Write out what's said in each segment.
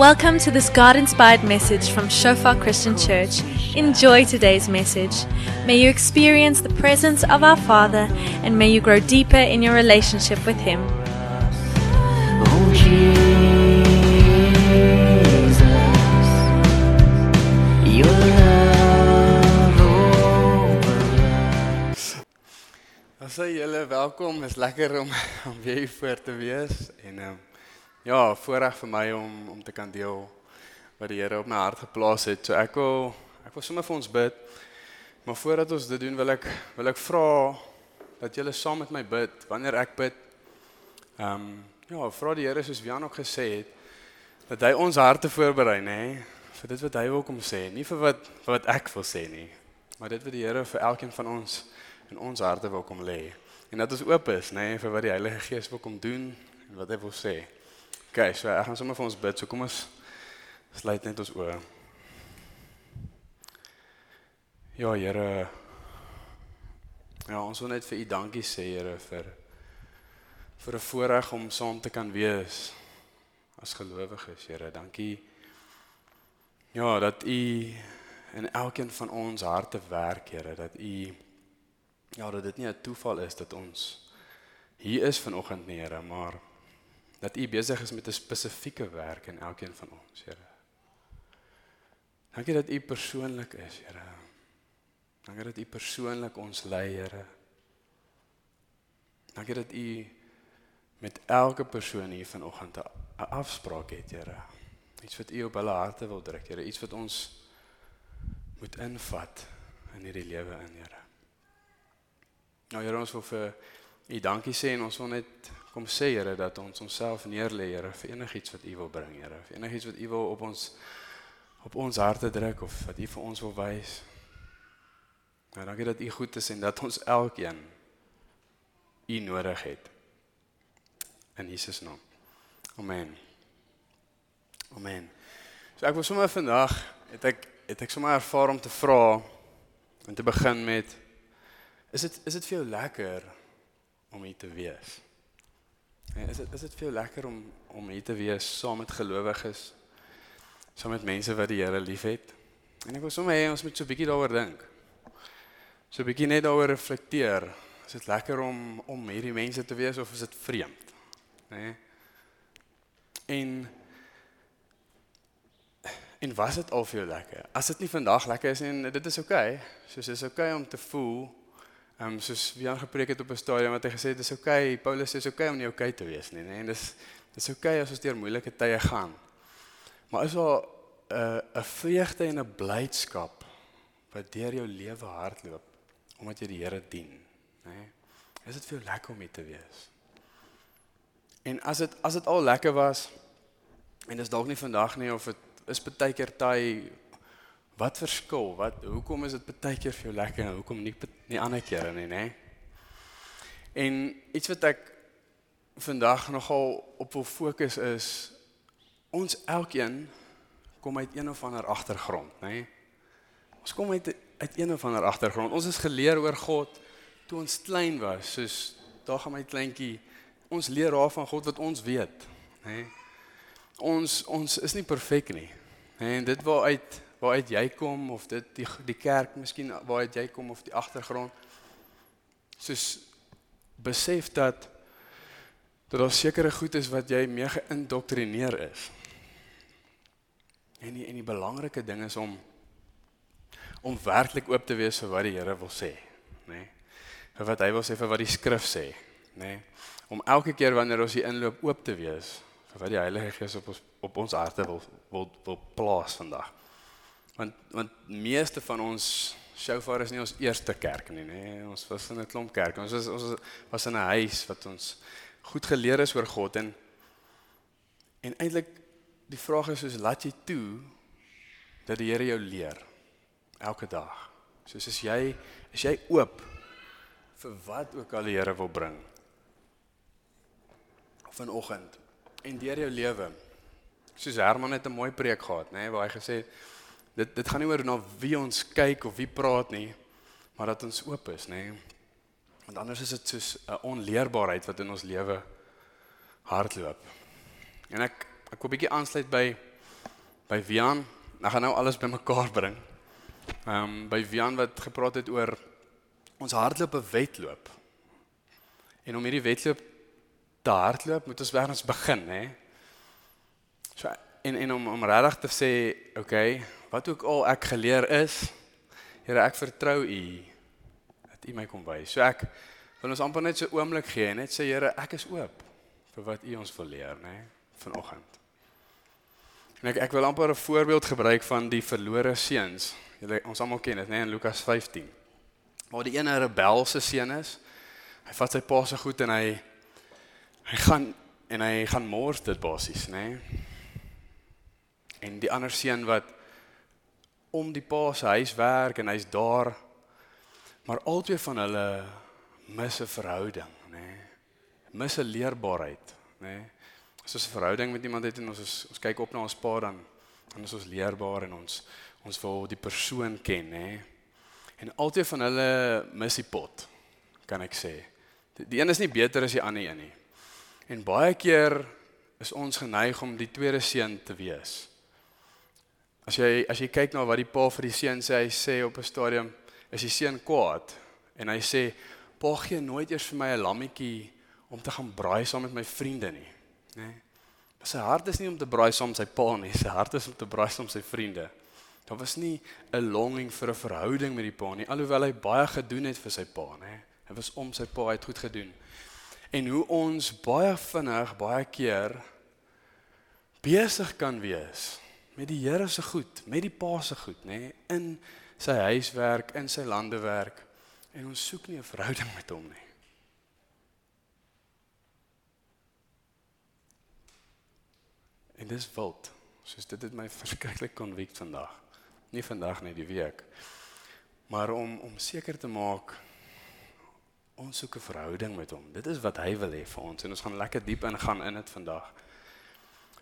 Welcome to this God inspired message from Shofar Christian Church. Enjoy today's message. May you experience the presence of our Father and may you grow deeper in your relationship with Him. Oh Jesus, your love overruns. Dan sê julle welkom. Is lekker om om weer hier voor te wees en um, ja, voorreg vir my om om te kan deel wat die Here op my hart geplaas het. So ek wil ek wil sommer vir ons bid. Maar voordat ons dit doen, wil ek wil ek vra dat julle saam met my bid wanneer ek bid. Ehm um, ja, vra die Here soos Jan ook gesê het dat hy ons harte voorberei, nê, vir dit wat hy wil kom sê, nie vir wat vir wat ek wil sê nie, maar dit wat die Here vir elkeen van ons in ons harte wil kom lê. En dat ons oop is, nê, vir wat die Heilige Gees wil kom doen en wat hy wil sê. OK, so ek gaan sommer vir ons bid. So kom ons sluit net ons oë. Ja, Here. Ja, ons wil net vir U dankie sê, Here, vir vir 'n voorreg om saam te kan wees as gelowiges, Here. Dankie. Ja, dat U in elkeen van ons harte werk, Here, dat U ja, dat dit nie 'n toeval is dat ons hier is vanoggend nie, Here, maar dat U besig is met 'n spesifieke werk in elkeen van ons, Here. Dankie dat U persoonlik is, Here. Dankie dat U persoonlik ons lei, Here. Dankie dat U met elke persoon hier vanoggend 'n afspraak het, Here. Iets wat U op hulle harte wil druk, Here, iets wat ons moet invat in hierdie lewe in, Here. Nou Here, ons wil vir U dankie sê en ons wil net kom sê Here dat ons onsself neerlê Here vir enigiets wat U wil bring Here, vir enigiets wat U wil op ons op ons harte druk of wat U vir ons wil wys. Nou dankie dat U goed is en dat ons elkeen U nodig het. In Jesus naam. Amen. Amen. So ek wil sommer vandag het ek het ek sommer ervaar om te vra en te begin met is dit is dit vir jou lekker om hier te wees? Ja, is dit is dit jou lekker om om hier te wees saam met gelowiges? Saam met mense wat die Here liefhet? En ek wil sommer hê ons moet so 'n bietjie daaroor dink. So 'n bietjie net daaroor reflekteer. Is dit lekker om om hierdie mense te wees of is dit vreemd? Né? Nee? En en was dit al vir jou lekker? As dit nie vandag lekker is en dit is oukei, okay, soos is oukei okay om te voel Ehm um, soos aan gepreek het op 'n stadium wat hy gesê het dis oukei, okay, Paulus sê dis oukei okay om nie oukei okay te wees nie, nê? En dis dis oukei okay as ons deur moeilike tye gaan. Maar is daar 'n uh, 'n vreugde en 'n blydskap wat deur jou lewe hardloop omdat jy die Here dien, nê? Is dit vir jou lekker om hier te wees? En as dit as dit al lekker was en dis dalk nie vandag nie of dit is baie keer taai Wat verskil? Wat hoekom is dit baie keer vir jou lekker en hoekom nie nie ander kere nie, nê? En iets wat ek vandag nogal op wil fokus is ons elkeen kom uit een of ander agtergrond, nê? Ons kom uit uit een of ander agtergrond. Ons is geleer oor God toe ons klein was, soos daar gaan my kleintjie ons leer haar van God wat ons weet, nê? Ons ons is nie perfek nie. En dit waaruit waaruit jy kom of dit die die kerk miskien waaruit jy kom of die agtergrond soos besef dat dat daar sekere goed is wat jy mee geïndoktrineer is. En die, en die belangrike ding is om om werklik oop te wees vir wat die Here wil sê, nê? Nee? Vir wat hy wil sê vir wat die skrif sê, nê? Nee? Om elke keer wanneer ons hier inloop oop te wees vir wat die Heilige Gees op ons op ons harte wil wil wil plaas vandag. Want want meeste van ons shofar is nie ons eerste kerk nie, nê. Ons was in 'n klomp kerke. Ons was ons was in 'n huis wat ons goed geleer is oor God en en eintlik die vraag is soos laat jy toe dat die Here jou leer elke dag. Soos as jy is jy oop vir wat ook al die Here wil bring. Vanoggend en deur jou lewe. Soos Herman het 'n mooi preek gehad, nê, waar hy gesê het dit dit gaan nie oor na wie ons kyk of wie praat nie, maar dat ons oop is, nê. Want anders is dit soos 'n onleerbaarheid wat in ons lewe hardloop. En ek ek wil bietjie aansluit by by Wian, ek gaan nou alles bymekaar bring. Ehm um, by Wian wat gepraat het oor ons hardloop 'n wedloop. En om hierdie wedloop te hardloop, moet ons weer ons begin, hè. So en en om om regtig te sê, okay, wat ook al ek geleer is, Here, ek vertrou U dat U my kom wys. So ek wil ons amper net so oomblik gee en net sê Here, ek is oop vir wat U ons wil leer, nê, vanoggend. En ek ek wil amper 'n voorbeeld gebruik van die verlore seuns. Julle ons almal ken dit, nê, in Lukas 15. Waar die een 'n rebelse seun is. Hy vat sy pa se goed en hy hy gaan en hy gaan mors dit basies, nê. En die ander seun wat om die pa se huis werk en hy's daar. Maar albei van hulle mis 'n verhouding, nê. Nee. Mis 'n leerbaarheid, nê. Nee. As ons 'n verhouding met iemand het en ons is, ons kyk op na ons pa dan dan is ons leerbaar en ons ons wil die persoon ken, nê. Nee. En albei van hulle mis die pot, kan ek sê. Die, die een is nie beter as die ander een nie. En baie keer is ons geneig om die tweede seun te wees. As jy as jy kyk na wat die pa vir die seun sê, hy sê op 'n stadium is die seun kwaad en hy sê pa gee nooit eers vir my 'n lammetjie om te gaan braai saam met my vriende nie, nê? Nee. Sy hart is nie om te braai saam met sy pa nie, sy hart is om te braai saam met sy vriende. Daar was nie 'n longing vir 'n verhouding met die pa nie, alhoewel hy baie gedoen het vir sy pa, nê? Hy was om sy pa uit goed gedoen. En hoe ons baie vinnig, baie keer besig kan wees met die Here se goed, met die Pa se goed, nê, nee, in sy huiswerk, in sy landewerk en ons soek nie 'n verhouding met hom nie. En dis wild. Soos dit het my verskriklik konvik vandag. Nie vandag net die week. Maar om om seker te maak ons soek 'n verhouding met hom. Dit is wat hy wil hê vir ons en ons gaan lekker diep ingaan in dit vandag.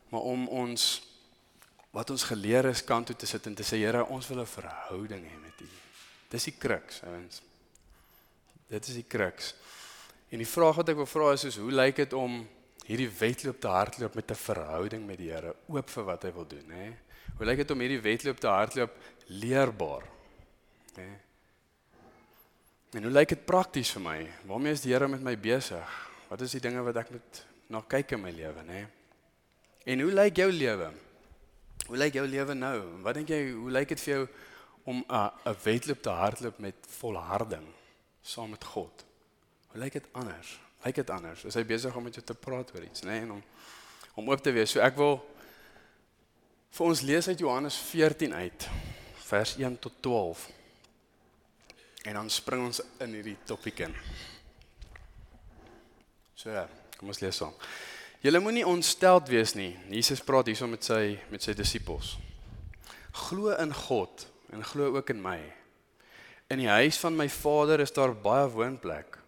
Maar om ons wat ons geleer is kant toe te sit en te sê Here, ons wil 'n verhouding hê met U. Dis die kruks, ouens. Dit is die kruks. En die vraag wat ek wil vra is, is hoe lyk dit om hierdie wedloop te hardloop met 'n verhouding met die Here, oop vir wat hy wil doen, hè? Hoe lyk dit om hierdie wedloop te hardloop leerbaar? Hè? En hoe lyk dit prakties vir my? Waarmee is die Here met my besig? Wat is die dinge wat ek moet na kyk in my lewe, hè? En hoe lyk jou lewe? Hoe lyk jou lewe nou? Wat dink jy, hoe lyk dit vir jou om 'n 'n wedloop te hardloop met volharding saam met God? Hoe lyk dit anders? Lyk dit anders? Is hy besig om met jou te praat oor iets, nê? Nee? En om om oop te wees. So ek wil vir ons lees uit Johannes 14 uit vers 1 tot 12. En dan spring ons in hierdie topik in. So ja, kom ons lees saam. Julle moenie ontsteld wees nie. Jesus praat hierso met sy met sy disippels. Glo in God en glo ook in my. In die huis van my Vader is daar baie woonplek.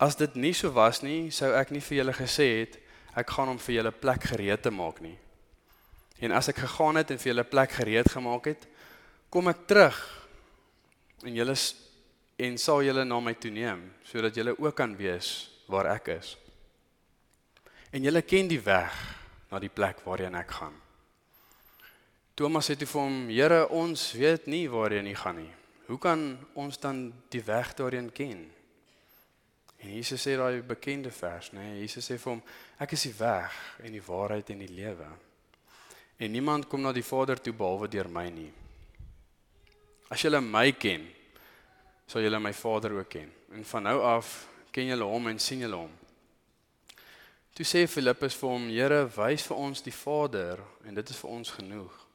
As dit nie so was nie, sou ek nie vir julle gesê het ek gaan hom vir julle plek gereed te maak nie. En as ek gegaan het en vir julle plek gereed gemaak het, kom ek terug en julle en sal julle na my toe neem sodat julle ook kan wees waar ek is. En julle ken die weg na die plek waarheen ek gaan. Thomas sê toe vir hom: "Here, ons weet nie waarheen jy gaan nie. Hoe kan ons dan die weg daarheen ken?" En Jesus sê daai bekende vers, né? Nee, Jesus sê vir hom: "Ek is die weg en die waarheid en die lewe. En niemand kom na die Vader toe behalwe deur my nie. As julle my ken, sal julle my Vader ook ken. En van nou af ken julle hom en sien julle hom." Toe sê Filippus vir hom: "Here, wys vir ons die Vader en dit is vir ons genoeg."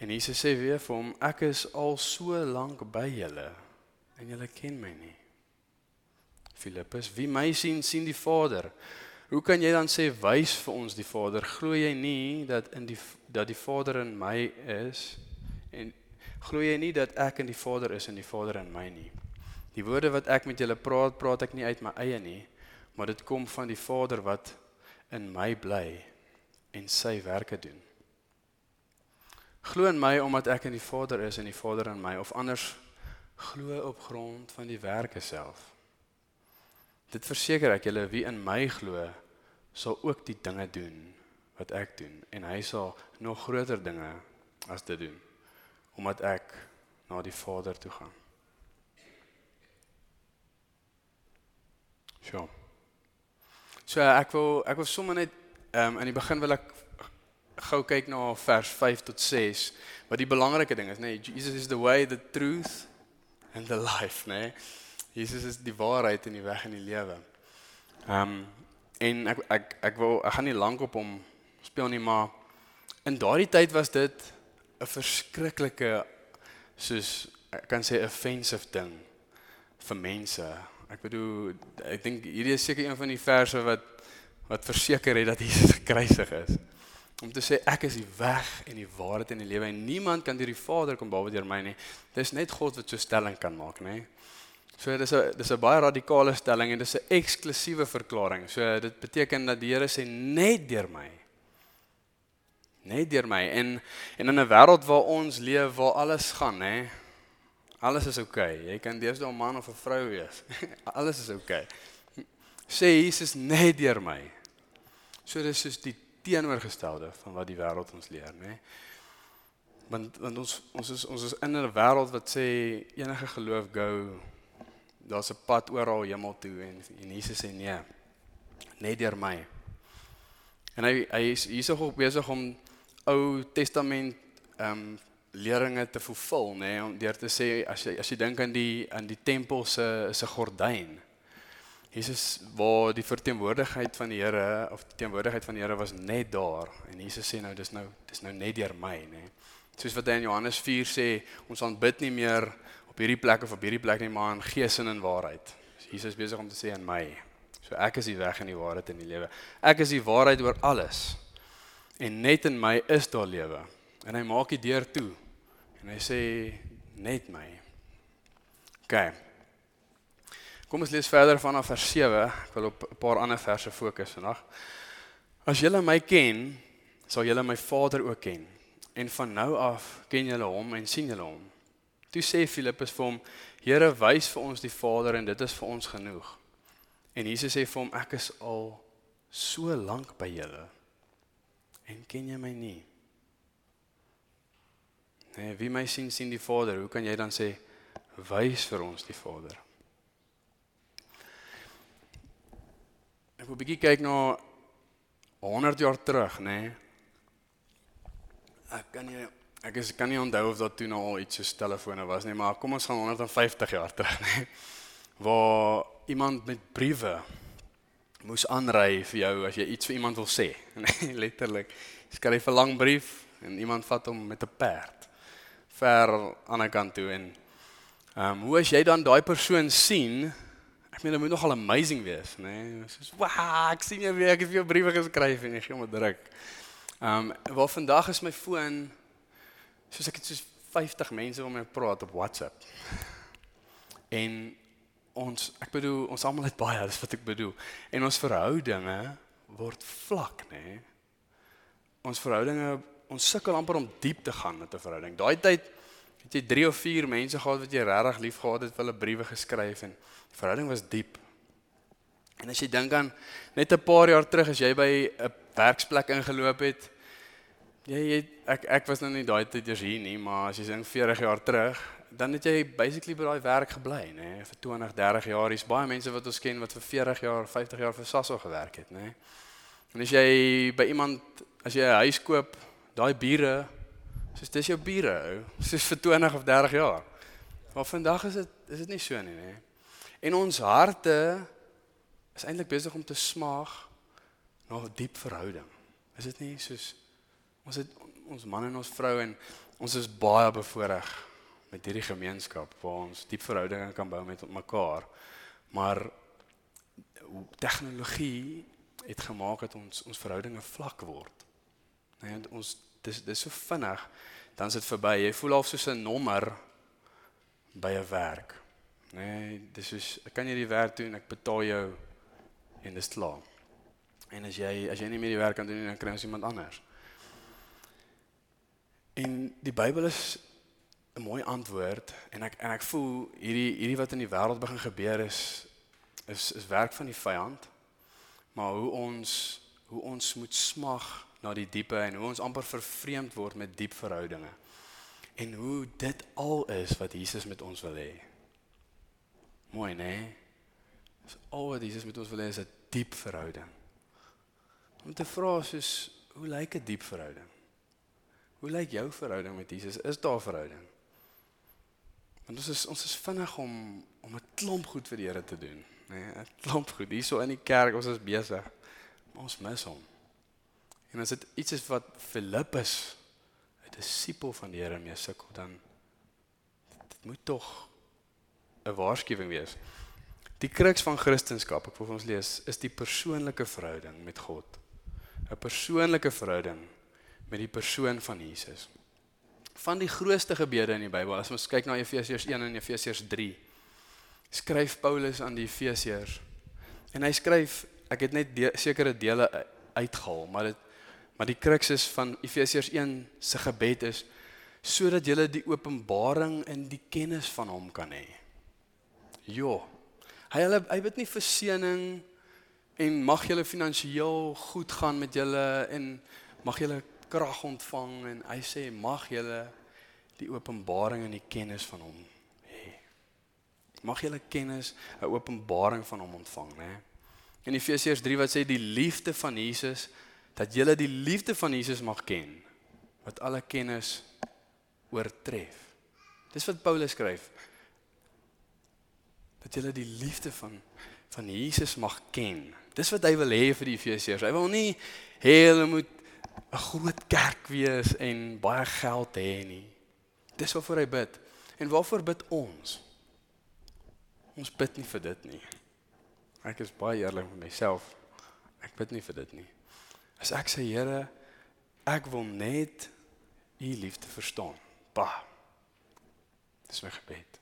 En Jesus sê weer vir hom: "Ek is al so lank by julle en julle ken my nie." Filippus: "Wie my sien, sien die Vader." Hoe kan jy dan sê wys vir ons die Vader? Glo jy nie dat in die dat die Vader in my is en glo jy nie dat ek in die Vader is en die Vader in my nie? Die woorde wat ek met julle praat, praat ek nie uit my eie nie, maar dit kom van die Vader wat in my bly en sy werke doen. Glo in my omdat ek in die Vader is en die Vader in my of anders glo op grond van die werke self. Dit verseker ek julle wie in my glo sal ook die dinge doen wat ek doen en hy sal nog groter dinge as dit doen omdat ek na die Vader toe gaan. So. So ek wil ek wil sommer net ehm um, in die begin wil ek gou kyk na vers 5 tot 6 wat die belangrike ding is, nê. Nee, Jesus is the way, the truth and the life, nê. Nee. Jesus is die waarheid en die weg en die lewe. Ehm um, en ek ek ek wil ek gaan nie lank op hom speel nie, maar in daardie tyd was dit 'n verskriklike soos ek kan sê offensive ding vir mense. Ek bedoel ek dink hierdie is seker een van die verse wat wat verseker het dat Jesus gekruisig is. Om te sê ek is die weg en die waarheid en die lewe en niemand kan deur die Vader kom behalwe deur my nie. Dis net God wat so stelling kan maak, nê? So dis 'n dis 'n baie radikale stelling en dis 'n eksklusiewe verklaring. So dit beteken dat die Here sê net deur my. Net deur my en en in 'n wêreld waar ons leef waar alles gaan, hè. Alles is oukei. Okay. Jy kan deesdae 'n man of 'n vrou wees. alles is oukei. Okay. Sê Jesus net deur my. So dis soos die teenoorgestelde van wat die wêreld ons leer, né? Want want ons ons is ons is in 'n wêreld wat sê enige geloof go daar's 'n pad oral hemel toe en en Jesus sê nee. Net deur my. En hy hy is hierso besig om Ou Testament ehm um, leringe te vervul, nê, nee, om deur te sê as jy as jy dink aan die aan die tempel se se gordyn. Jesus waar die verteenwoordigheid van die Here of die teenwoordigheid van die Here was net daar en Jesus sê nou dis nou dis nou net deur my, nê. Nee. Soos wat hy in Johannes 4 sê, ons aanbid nie meer hierdie plek of op hierdie plek nie, maar in gees en in waarheid. Jesus besig om te sê in my. So ek is die weg en die waarheid en die lewe. Ek is die waarheid oor alles. En net in my is daar lewe. En hy maak die deur toe. En hy sê net my. OK. Kom ons lees verder vanaf vers 7. Ek wil op 'n paar ander verse fokus vandag. As julle my ken, sal julle my Vader ook ken. En van nou af ken julle hom en sien julle hom. Toe sê Filippus vir hom: "Here, wys vir ons die Vader en dit is vir ons genoeg." En Jesus sê vir hom: "Ek is al so lank by julle en ken jy my nie?" Nee, wie my sien sien die Vader. Hoe kan jy dan sê wys vir ons die Vader? Ek wil 'n bietjie kyk na 100 jaar terug, nê? Nee. Ek kan nie Ek is kan nie onthou of daar toe nou al iets so telefone was nie, maar kom ons gaan 150 jaar terug, nê. Waar iemand met briewe moes aanry vir jou as jy iets vir iemand wil sê, nê, letterlik. Skryf 'n lang brief en iemand vat hom met 'n perd ver aan 'n kant toe en ehm um, hoe as jy dan daai persoon sien, ek meen dit moet nogal amazing wees, nê. Soos, "Wow, ek sien jy weer, ek het vir jou briewe geskryf en jy gee 'n druk." Ehm um, waar vandag is my foon soos ek het soos 50 mense om my praat op WhatsApp. En ons ek bedoel ons almal het baie, dis wat ek bedoel. En ons verhoudinge word vlak, nê? Nee? Ons verhoudinge ons sukkel amper om diep te gaan met 'n verhouding. Daai tyd het jy 3 of 4 mense gehad wat jy regtig lief gehad het, hulle briewe geskryf en die verhouding was diep. En as jy dink aan net 'n paar jaar terug as jy by 'n werksplek ingeloop het, Jy jy ek ek was nou nie daai tyd eers hier nie, maar as jy sien 40 jaar terug, dan het jy basically by daai werk gebly, nê, vir 20, 30 jaar. Hier's baie mense wat ons ken wat vir 40 jaar, 50 jaar vir Sasso gewerk het, nê. En as jy by iemand as jy 'n huis koop, daai bure, soos dis jou bure, soos vir 20 of 30 jaar. Maar vandag is dit is dit nie so nie, nê. En ons harte is eintlik besig om te smaag na 'n diep verhouding. Is dit nie soos Ons het ons man en ons vrou en ons is baie bevoordeel met hierdie gemeenskap waar ons diep verhoudinge kan bou met mekaar. Maar tegnologie het gemaak dat ons ons verhoudinge vlak word. Nee, ons dis dis so vinnig dan is dit verby. Jy voel al soos 'n nommer by 'n werk. Nee, dis is ek kan jy die werk doen, ek betaal jou en dis klaar. En as jy as jy nie meer die werk kan doen dan kry ons iemand anders. En die Bybel is 'n mooi antwoord en ek en ek voel hierdie hierdie wat in die wêreld begin gebeur is is is werk van die vyand. Maar hoe ons hoe ons moet smag na die diepe en hoe ons amper vervreemd word met diep verhoudinge. En hoe dit al is wat Jesus met ons wil hê. Mooi, né? Nee? Dis al wat Jesus met ons wil hê is 'n diep verhouding. Om te vra soos hoe lyk 'n diep verhouding? Hoe lyk jou verhouding met Jesus? Is daar verhouding? Want ons is ons is vinnig om om 'n klomp goed vir die Here te doen, né? Nee, 'n Klomp goed hierso in die kerk, ons is besig. Maar ons mis hom. En as dit iets is wat Filippus 'n disipel van die Here mee sukkel, dan dit moet tog 'n waarskuwing wees. Die kruks van Christendom, ek wil vir ons lees, is die persoonlike verhouding met God. 'n Persoonlike verhouding met die persoon van Jesus. Van die grootste gebede in die Bybel, as ons kyk na Efesiërs 1 en Efesiërs 3, skryf Paulus aan die Efesiërs. En hy skryf, ek het net de, sekere dele uitgehaal, maar dit maar die kruks is van Efesiërs 1 se gebed is sodat jy die openbaring in die kennis van hom kan hê. Jo. Hy hulle hy bid nie vir seëning en mag julle finansiëel goed gaan met julle en mag julle krag ontvang en hy sê mag julle die openbaring en die kennis van hom hê. Mag julle kennis, 'n openbaring van hom ontvang, né? In Efesiërs 3 wat sê die liefde van Jesus dat julle die liefde van Jesus mag ken wat alle kennis oortref. Dis wat Paulus skryf. Dat julle die liefde van van Jesus mag ken. Dis wat hy wil hê vir die Efesiërs. Hy wil nie hê hulle moet 'n groot kerk wees en baie geld hê nie. Dis waarvoor hy bid. En waarvoor bid ons? Ons bid nie vir dit nie. Ek is baie eerlik met myself. Ek bid nie vir dit nie. As ek sê Here, ek wil net u liefde verstaan. Pa. Dis my gebed.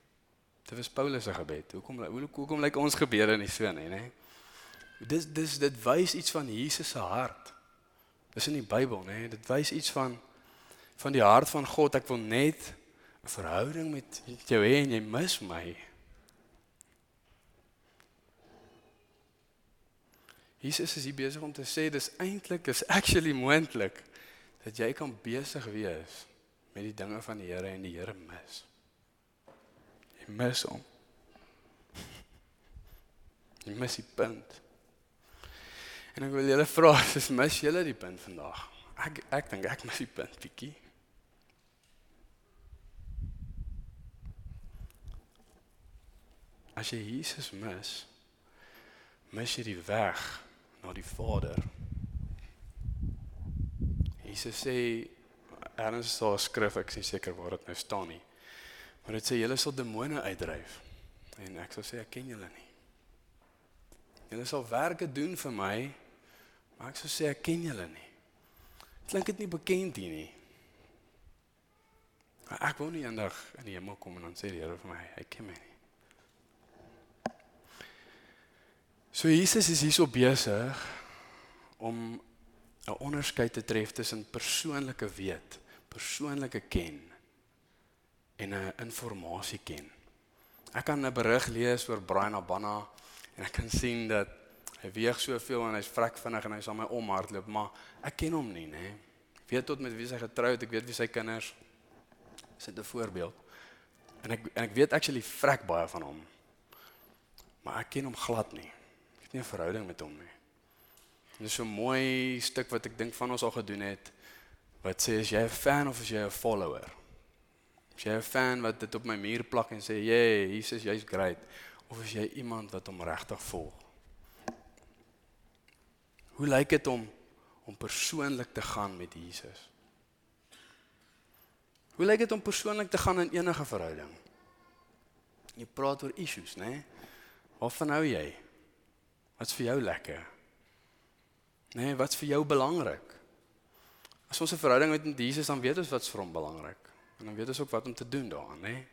Dit was Paulus se gebed. Hoekom hoe hoekom lyk ons gebede nie so nie, nê? Dis dis dit wys iets van Jesus se hart. Dis in die Bybel, nê? Dit wys iets van van die hart van God. Ek wil net 'n verhouding met jou hê en jy mis my. Jesus is hier besig om te sê dis eintlik is actually moontlik dat jy kan besig wees met die dinge van die Here en die Here mis. Jy mis hom. Jy mis die punt. En ek wil julle vra, is mis julle die punt vandag? Ek ek dink ek mis die punt bietjie. As jy Jesus mis, mis jy die weg na die Vader. Jesus sê erns so 'n skrif, ek is seker waar dit nou staan nie. Maar dit sê julle sal demone uitdryf. En ek sal sê ek ken julle nie. Julle sal werke doen vir my, maar ek sal sê ek ken julle nie. Klink dit nie bekend hier nie? Maar ek wou nie eendag in die hemel kom en dan sê die Here vir my, hy ken my nie. So Jesus is hierso besig om 'n onderskeid te tref tussen persoonlike weet, persoonlike ken en 'n informasie ken. Ek kan 'n berig lees oor Brian Abana en ek kan sien dat hy weeg soveel en hy's vrek vinnig en hy sal my omhardloop, maar ek ken hom nie, nê. Ek weet tot met wie hy getroud, ek weet wie sy kinders. Dis 'n voorbeeld. En ek en ek weet actually vrek baie van hom. Maar ek ken hom glad nie. Het nie 'n verhouding met hom nie. En dis so 'n mooi stuk wat ek dink van ons al gedoen het wat sê as jy 'n fan of as jy 'n follower. As jy 'n fan wat dit op my muur plak en sê, "Jee, Jesus, jy's great." Of as jy iemand wat hom regtig volg. Hoe lyk dit om om persoonlik te gaan met Jesus? Hoe lyk dit om persoonlik te gaan in enige verhouding? Jy praat oor issues, né? Nee? Waarvan hou jy? Wat's vir jou lekker? Né, nee, wat's vir jou belangrik? As ons 'n verhouding het met Jesus, dan weet ons wat's vir hom belangrik. En dan weet ons ook wat om te doen daaraan, né? Nee?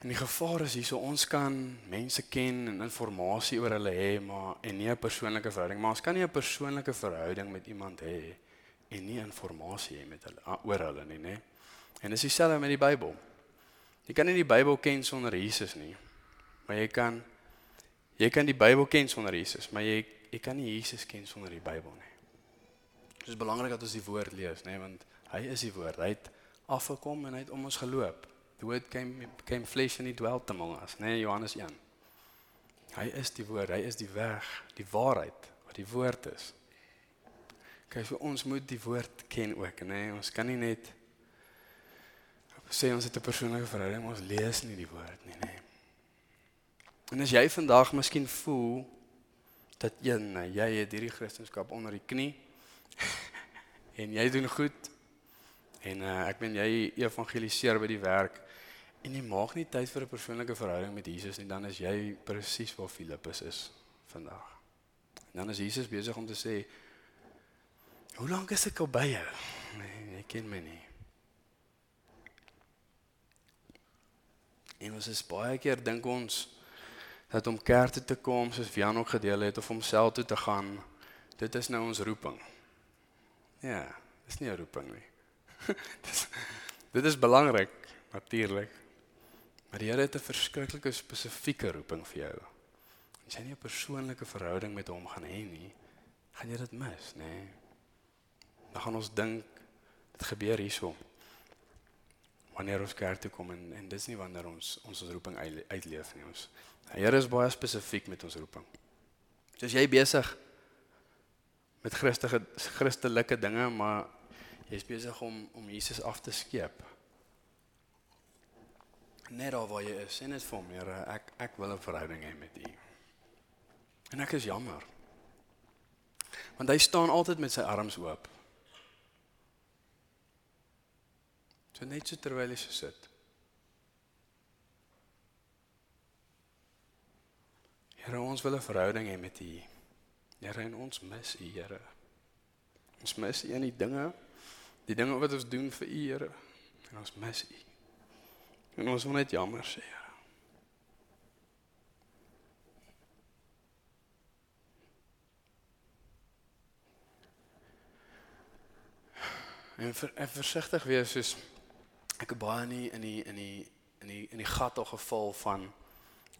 En die gevaar is hierso ons kan mense ken en inligting oor hulle hê, maar en nie 'n persoonlike verhouding, maar ons kan nie 'n persoonlike verhouding met iemand hê en nie inligting hê met hulle oor hulle nie, né? En dis dieselfde met die Bybel. Jy kan nie die Bybel ken sonder Jesus nie. Maar jy kan Jy kan die Bybel ken sonder Jesus, maar jy jy kan nie Jesus ken sonder die Bybel nie. Dit is belangrik dat ons die woord lees, nê, want hy is die woord. Hy het afgekom en hy het om ons geloop. The word came came flesh and he dwelt among us, nê, Johannes 1. Hy is die woord, hy is die weg, die waarheid wat die woord is. Kyk, so ons moet die woord ken ook, nê. Ons kan nie net sê ons het 'n persoonlike verhouding, ons lees nie die woord nie, nê. En as jy vandag miskien voel dat een jy het hierdie Christendom onder die knie en jy doen goed en uh, ek meen jy evangeliseer by die werk en jy maak nie tyd vir 'n persoonlike verhouding met Jesus nie, dan is jy presies waar Filippus is vandag. En dan is Jesus besig om te sê Hoe lank is ek al by jou? Nee, jy ken my nie. En ons is baie keer dink ons dat om kerk toe te kom soos Jan ook gedeel het of om self toe te gaan, dit is nou ons roeping. Ja, dis nie 'n roeping nie. dis dit is belangrik natuurlik. Maar die Here het 'n verskriklike spesifieke roeping vir jou. As jy nie 'n persoonlike verhouding met hom gaan hê nie, gaan jy dit mis, nê? Nee. Dan gaan ons dink dit gebeur hierso. Wanneer ons kerk toe kom en en dis nie wanneer ons ons ons roeping uitleef nie ons. Die Here is baie spesifiek met ons roeping. So as jy besig met Christelike Christelike dinge, maar jy's besig om om Jesus af te skeep. Net al waar jy is, sê net vir hom, Here, ek ek wil 'n verhouding hê met U. En ek is jammer. Want hy staan altyd met sy arms oop. So net so terwyl hy so sit. Here, ons wil 'n verhouding hê met U. Here, en ons mis U, Here. Ons mis U in die dinge, die dinge wat ons doen vir U, Here. En ons mis U. En ons wil net jammer sê, Here. En ver, en versigtig wees soos ek baie nie in die in die in die in die gat al geval van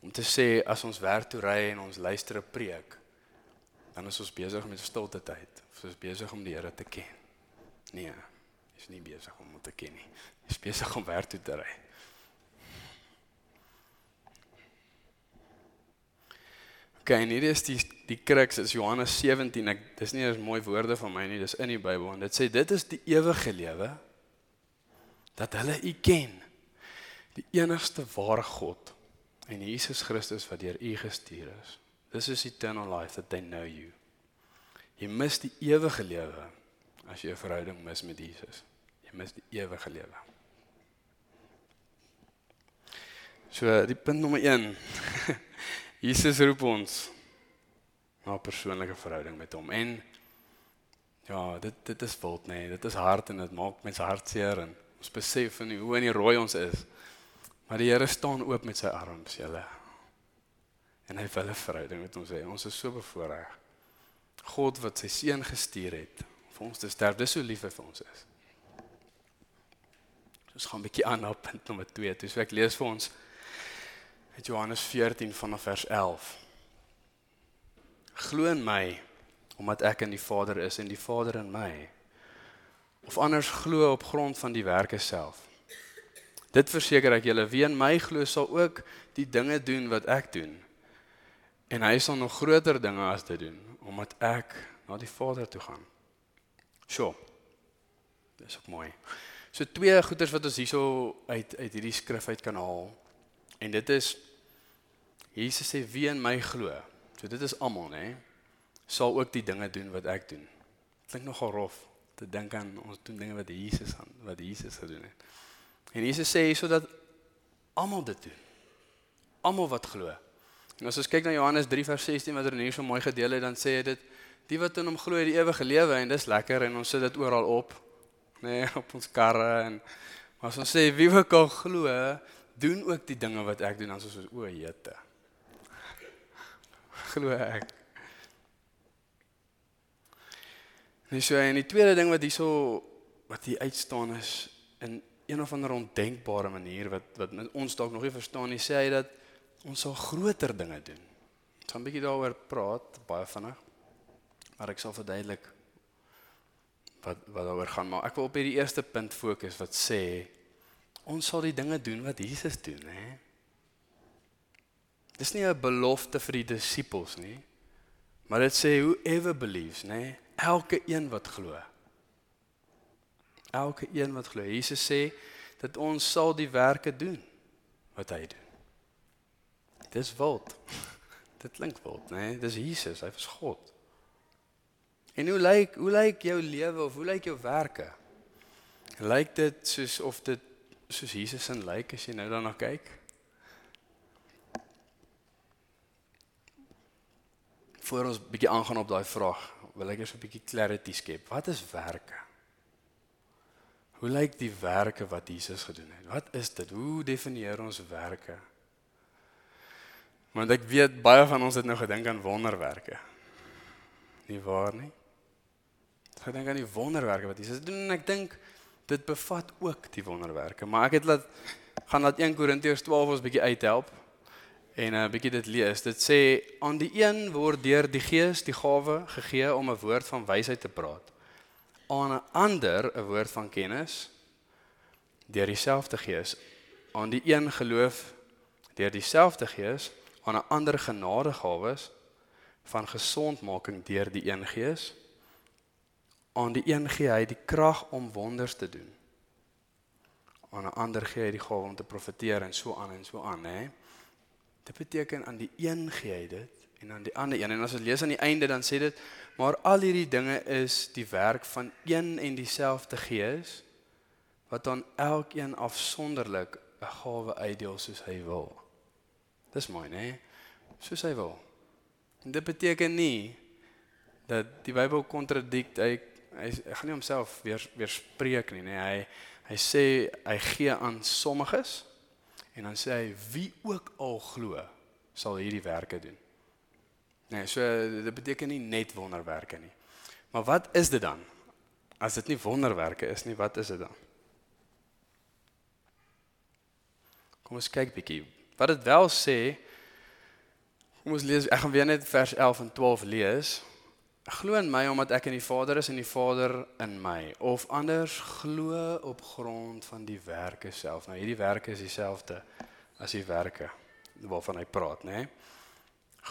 om te sê as ons werk toe ry en ons luister 'n preek dan is ons besig met stilte tyd of ons besig om die Here te ken. Nee, is nie besig om hom te ken nie. Is besig om werk toe te ry. Okay, en hier is die die crux is Johannes 17. Ek dis nie eens mooi woorde van my nie, dis in die Bybel en dit sê dit is die ewige lewe dat hulle U ken. Die enigste ware God en Jesus Christus wat deur U gestuur is. This is eternal life that they know you. Jy mis die ewige lewe as jy 'n verhouding mis met Jesus. Jy mis die ewige lewe. So die punt nommer 1. Jesus roep ons na 'n persoonlike verhouding met hom en ja, dit dit is wild nê. Nee, dit is hard en dit maak mense hartseer en ons besef en hoe in die rooi ons is. Maar die Here staan oop met sy arms, julle. En hy wil 'n verhouding met ons hê. Ons is so bevoorreg. God wat sy seun gestuur het vir ons te sterf. Dis so lief vir ons is. Ons gaan 'n bietjie aan op punt nommer 2. Dis ek lees vir ons uit Johannes 14 vanaf vers 11. Glo in my omdat ek in die Vader is en die Vader in my. Of anders glo op grond van die werke self. Dit verseker ek julle, wie in my glo sal ook die dinge doen wat ek doen. En hy sal nog groter dinge as dit doen omdat ek na die Vader toe gaan. So. Dis ook mooi. So twee goeters wat ons hierso uit uit hierdie skrif uit kan haal. En dit is Jesus sê wie in my glo. So dit is almal, nê? Sal ook die dinge doen wat ek doen. Klink nogal rof te dink aan ons doen dinge wat Jesus aan wat Jesus gedoen het. En Jesus sê sodat almal dit doen. Almal wat glo. En as ons kyk na Johannes 3 vers 16 wat Renier so mooi gedeel het, dan sê hy dit die wat in hom glo het die ewige lewe en dis lekker en ons sit dit oral op. Nê, nee, op ons karre en maar as ons sê wie wil kan glo, doen ook die dinge wat ek doen, dan soos o, jete. Glo ek. Nee, so en die tweede ding wat hierso wat hier uitstaan is in een of ander ondenkbare manier wat wat ons dalk nog nie verstaan nie, sê hy dat ons sal groter dinge doen. Ek gaan 'n bietjie daaroor praat, baie vinnig. Maar ek sal verduidelik wat wat daaroor gaan, maar ek wil op hierdie eerste punt fokus wat sê ons sal die dinge doen wat Jesus doen, hè. Dis nie 'n belofte vir die disippels nie. Maar dit sê whoever believes, nê? Elke een wat glo. Elke een wat glo. Jesus sê dat ons sal die werke doen wat hy doen. Dis wild. Dit klink wild, né? Dis Jesus, hy was God. En hoe lyk hoe lyk jou lewe of hoe lyk jou werke? Lyk dit soos of dit soos Jesus in lyk as jy nou daarna kyk? Voor ons bietjie aangaan op daai vraag, wil ek eers 'n bietjie clarity skep. Wat is werke? Hoe lyk die werke wat Jesus gedoen het? Wat is dit? Hoe definieer ons werke? Want ek weet baie van ons het nou gedink aan wonderwerke. Nie waar nie? Ek dink aan die wonderwerke wat Jesus doen en ek dink dit bevat ook die wonderwerke, maar ek het laat gaan laat 1 Korintiërs 12 ons bietjie uithelp en 'n uh, bietjie dit lees. Dit sê aan die een word deur die Gees die gawe gegee om 'n woord van wysheid te praat. Aan 'n ander 'n woord van kennis deur dieselfde Gees. Aan die een geloof deur dieselfde Gees, aan 'n ander genadegawes van gesondmaking deur die een Gees. Aan die een gee hy die krag om wonders te doen. Aan 'n ander gee hy die gawe om te profeteer en so aan en so aan, hè. Dit beteken aan die een gee hy dit en aan die ander een. En as jy lees aan die einde dan sê dit maar al hierdie dinge is die werk van een en dieselfde Gees wat aan elkeen afsonderlik 'n gawe uitdeel soos hy wil. Dis mooi, né? Soos hy wil. En dit beteken nie dat die Bybel kontradik hy hy, hy gaan nie homself weer weer spreek nie, né? Hy hy sê hy gee aan sommiges En dan sê hy wie ook al glo sal hierdie werke doen. Nee, so dit beteken nie net wonderwerke nie. Maar wat is dit dan? As dit nie wonderwerke is nie, wat is dit dan? Kom ons kyk bietjie. Wat dit wel sê, kom ons lees, ek gaan weer net vers 11 en 12 lees. Glo in my omdat ek in die Vader is en die Vader in my. Of anders glo op grond van die werke self. Nou hierdie werke is dieselfde as die werke waarvan hy praat, né?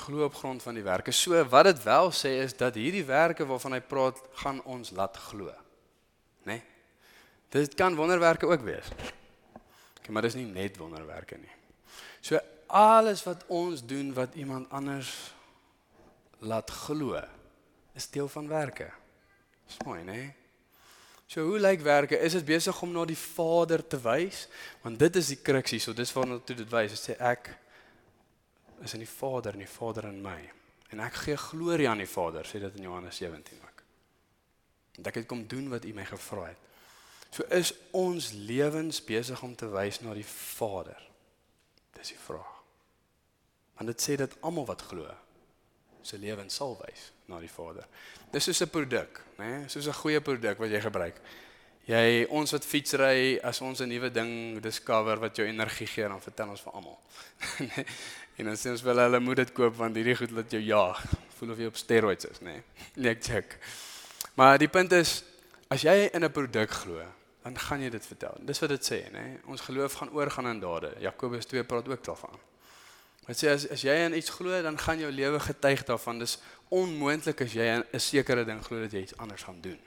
Glo op grond van die werke. So wat dit wel sê is dat hierdie werke waarvan hy praat gaan ons laat glo. Né? Dit kan wonderwerke ook wees. Okay, maar dis nie net wonderwerke nie. So alles wat ons doen wat iemand anders laat glo is deel van werke. Dis mooi, né? So hoe lyk werke? Is dit besig om na die Vader te wys? Want dit is die kruksie, so dis waarna toe dit wys. Dit sê ek is in die Vader en die Vader in my. En ek gee glorie aan die Vader, sê dit in Johannes 17 ook. Want ek het kom doen wat U my gevra het. So is ons lewens besig om te wys na die Vader. Dis die vraag. Want dit sê dat almal wat glo, se lewens sal wys na die Vader. Dis soos 'n produk, né? Nee? Soos 'n goeie produk wat jy gebruik. Jy ons wat fietsry, as ons 'n nuwe ding discover wat jou energie gee, dan vertel ons vir almal. en dan sê ons wel hulle moet dit koop want hierdie goed laat jou jaag. Voel of jy op steroids is, né? Nee. ek check. Maar die punt is as jy in 'n produk glo, dan gaan jy dit vertel. Dis wat dit sê, né? Nee? Ons geloof gaan oorgaan in dade. Jakobus 2 praat ook daarvan. Dit sê as as jy aan iets glo, dan gaan jou lewe getuig daarvan. Dis onmoontlik as jy 'n sekere ding glo dat jy iets anders gaan doen.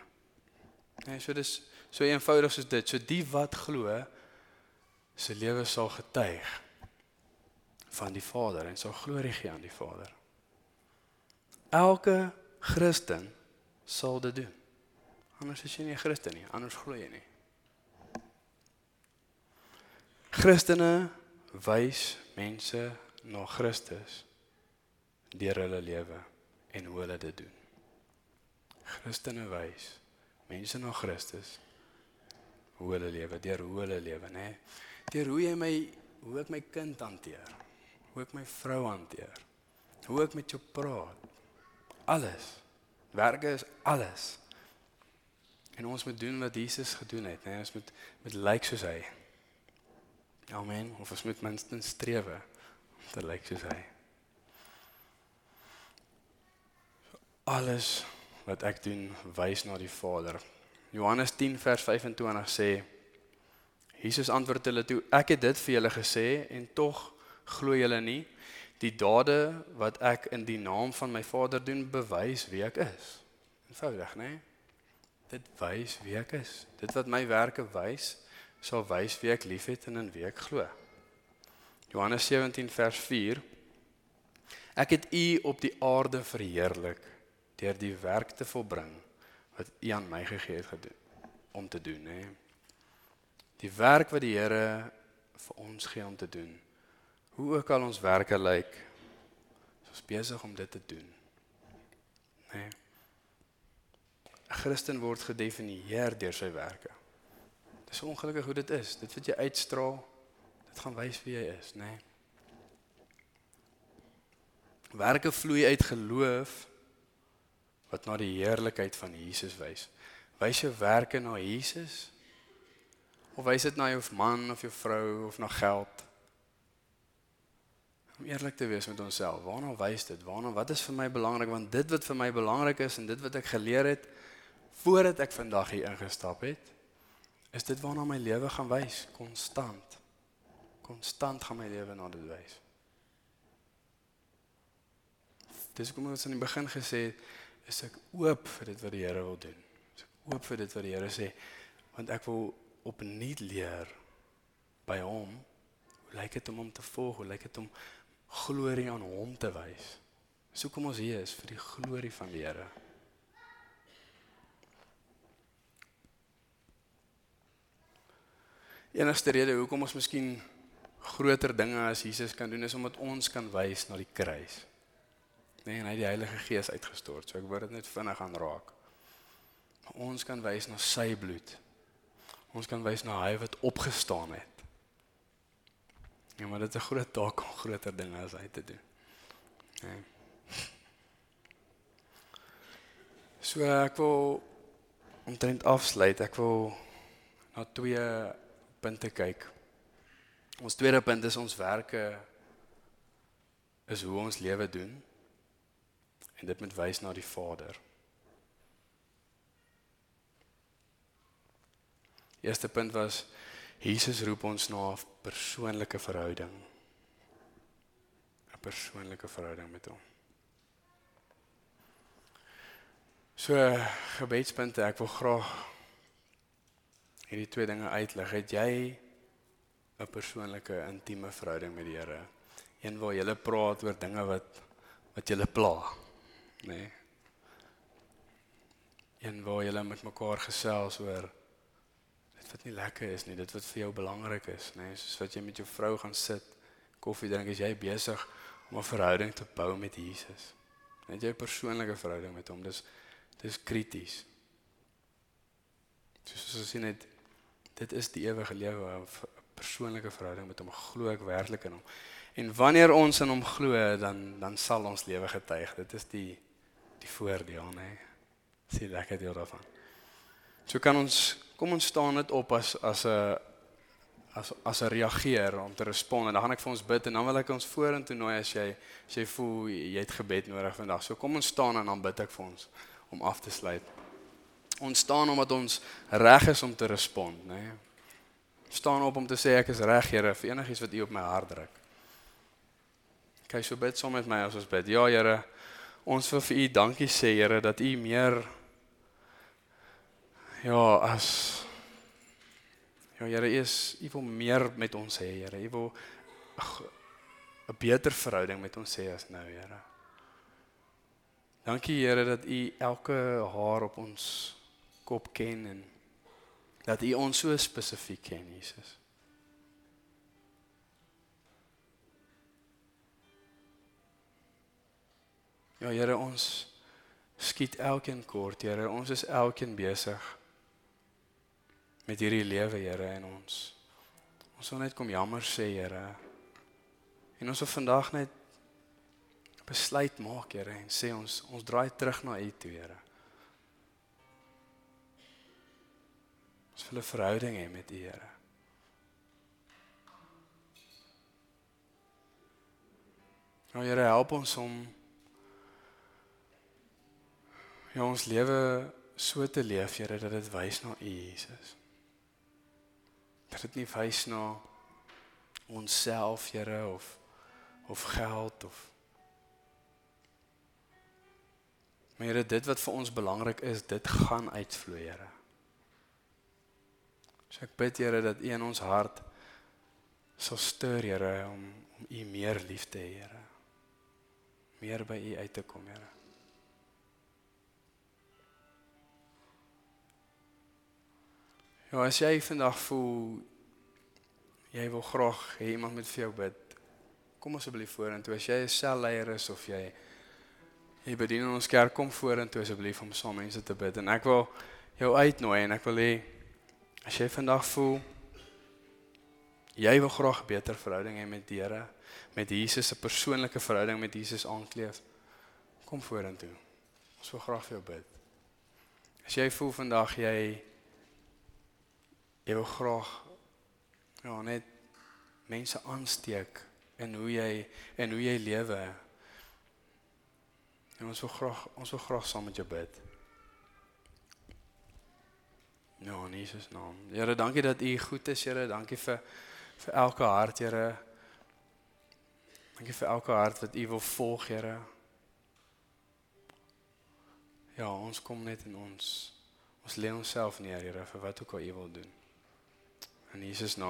Nee, so dis so eenvoudig soos dit. So die wat glo, se lewe sal getuig van die Vader en sal glorie gee aan die Vader. Elke Christen sal dit doen. Anders is jy nie 'n Christen nie, anders glo jy nie. Christene wys mense na Christus deur hulle lewe en hoe hulle dit doen. Christene wys mense na Christus hoe hulle lewe, deur hoe hulle lewe, nê? Deur hoe jy my hoe ek my kind hanteer, hoe ek my vrou hanteer, hoe ek met jou praat. Alles. Werke is alles. En ons moet doen wat Jesus gedoen het, nê? Ons moet met lyk like soos hy. Amen. Of ons moet minstens strewe te lyk soos hy. alles wat ek doen wys na die Vader. Johannes 10 vers 25 sê Jesus antwoord hulle toe ek het dit vir julle gesê en tog glo julle nie die dade wat ek in die naam van my Vader doen bewys wie ek is. Eenvoudig, né? Nee? Dit wys wie ek is. Dit wat my werke wys, sal wys wie ek liefhet en in wie ek glo. Johannes 17 vers 4 Ek het u op die aarde verheerlik deur die werk te volbring wat u aan my gegee het gedoen om te doen, hè. Die werk wat die Here vir ons gee om te doen. Hoe ook al ons werke lyk, is ons besig om dit te doen. Nee. 'n Christen word gedefinieer deur sy werke. Dis ongelukkig hoe dit is. Dit wat jy uitstraal, dit gaan wys wie jy is, né? Nee. Werke vloei uit geloof wat na die heerlikheid van Jesus wys. Wys jou werke na Jesus? Of wys dit na jou man of jou vrou of na geld? Om eerlik te wees met onsself, waarna wys dit? Waarna wat is vir my belangrik? Want dit wat vir my belangrik is en dit wat ek geleer het voordat ek vandag hier ingestap het, is dit waarna my lewe gaan wys konstant. Konstant gaan my lewe na dit wys. Dis kom ons aan die begin gesê is ek oop vir dit wat die Here wil doen. Is ek oop vir dit wat die Here sê want ek wil opnuut leer by hom. Hoe lyk dit om hom te volg? Hoe lyk dit om glorie aan hom te wys? So kom ons hier is vir die glorie van die Here. Enigste rede hoekom ons miskien groter dinge as Jesus kan doen is omdat ons kan wys na die kruis. Nee, en hy het die Heilige Gees uitgestort. So ek word dit net vinnig aan raak. Maar ons kan wys na sy bloed. Ons kan wys na hy wat opgestaan het. Ja, maar dit is 'n groot taak om groter dinge as hy te doen. Nee. So ek wil omtrent afsluit. Ek wil na twee punte kyk. Ons tweede punt is ons werke is hoe ons lewe doen en dit moet wys na die Vader. Eerste punt was Jesus roep ons na 'n persoonlike verhouding. 'n Persoonlike verhouding met hom. So gebedspunte, ek wil graag hierdie twee dinge uitlig. Het jy 'n persoonlike intieme verhouding met die Here? Een waar jy praat oor dinge wat wat julle pla nê. Nee. En waar julle met mekaar gesels oor dit wat nie lekker is nie, dit wat vir jou belangrik is, nê, nee. soos wat jy met jou vrou gaan sit, koffie drink, as jy besig om 'n verhouding te bou met Jesus. Net jy 'n persoonlike verhouding met hom, dis dis krities. Soos as jy net dit is die ewige lewe, persoonlike verhouding met hom, glo ek werklik in hom. En wanneer ons in hom glo, dan dan sal ons lewe getuig. Dit is die die voordeel, nê. Nee. Sien lekker deel daarvan. So kan ons kom ons staan dit op as as 'n as as 'n reageer om te respond en dan gaan ek vir ons bid en dan wil ek ons vorentoe nooi as jy as jy voel jy het gebed nodig vandag. So kom ons staan en dan bid ek vir ons om af te sluit. Ons staan omdat ons reg is om te respond, nê. Nee. Staan op om te sê ek is reg, Here, vir enigiets wat U op my hart druk. Kyk so bid saam met my as ons bid. Ja, Here, Ons wil vir u dankie sê Here dat u meer ja, as Ja Here, u is u wil meer met ons hê, Here. U wil 'n beter verhouding met ons hê as nou, Here. Dankie Here dat u elke haar op ons kop ken en dat u ons so spesifiek ken, Jesus. Ja Here, ons skiet elkeen kort, Here. Ons is elkeen besig met hierdie lewe, Here, en ons ons wil net kom jammer sê, Here. En ons wil vandag net besluit maak, Here, en sê ons ons draai terug na U toe, Here. Ons wil 'n verhouding hê met U, Here. Nou Here, help ons om Ja, ons lewe so te leef, Here, dat dit wys na U, Jesus. Dat dit nie wys na onsself, Here, of of geld of Maar Here, dit wat vir ons belangrik is, dit gaan uitvloei, Here. So ek bid Here dat U in ons hart sal stuur, Here, om om U meer lief te hê, Here. Meer by U uit te kom, Here. Ja, as jy vandag voel jy wil graag hê iemand moet vir jou bid, kom asseblief vorentoe. As jy 'n selleier is of jy jy bedien in ons kerk, kom vorentoe asseblief om saam mense te bid en ek wil jou uitnooi en ek wil hê as jy vandag voel jy wil graag 'n beter verhouding hê met die Here, met Jesus, 'n persoonlike verhouding met Jesus aankleef, kom vorentoe. Ons wil graag vir jou bid. As jy voel vandag jy jy wil graag ja net mense aansteek in hoe jy en hoe jy lewe. En ons wil graag ons wil graag saam met jou bid. Ja, in Jesus naam. Here, dankie dat U goed is, Here. Dankie vir vir elke hart, Here. Dankie vir elke hart wat U wil volg, Here. Ja, ons kom net in ons ons lê onsself neer, Here, vir wat ook al U wil doen. In Jesus naam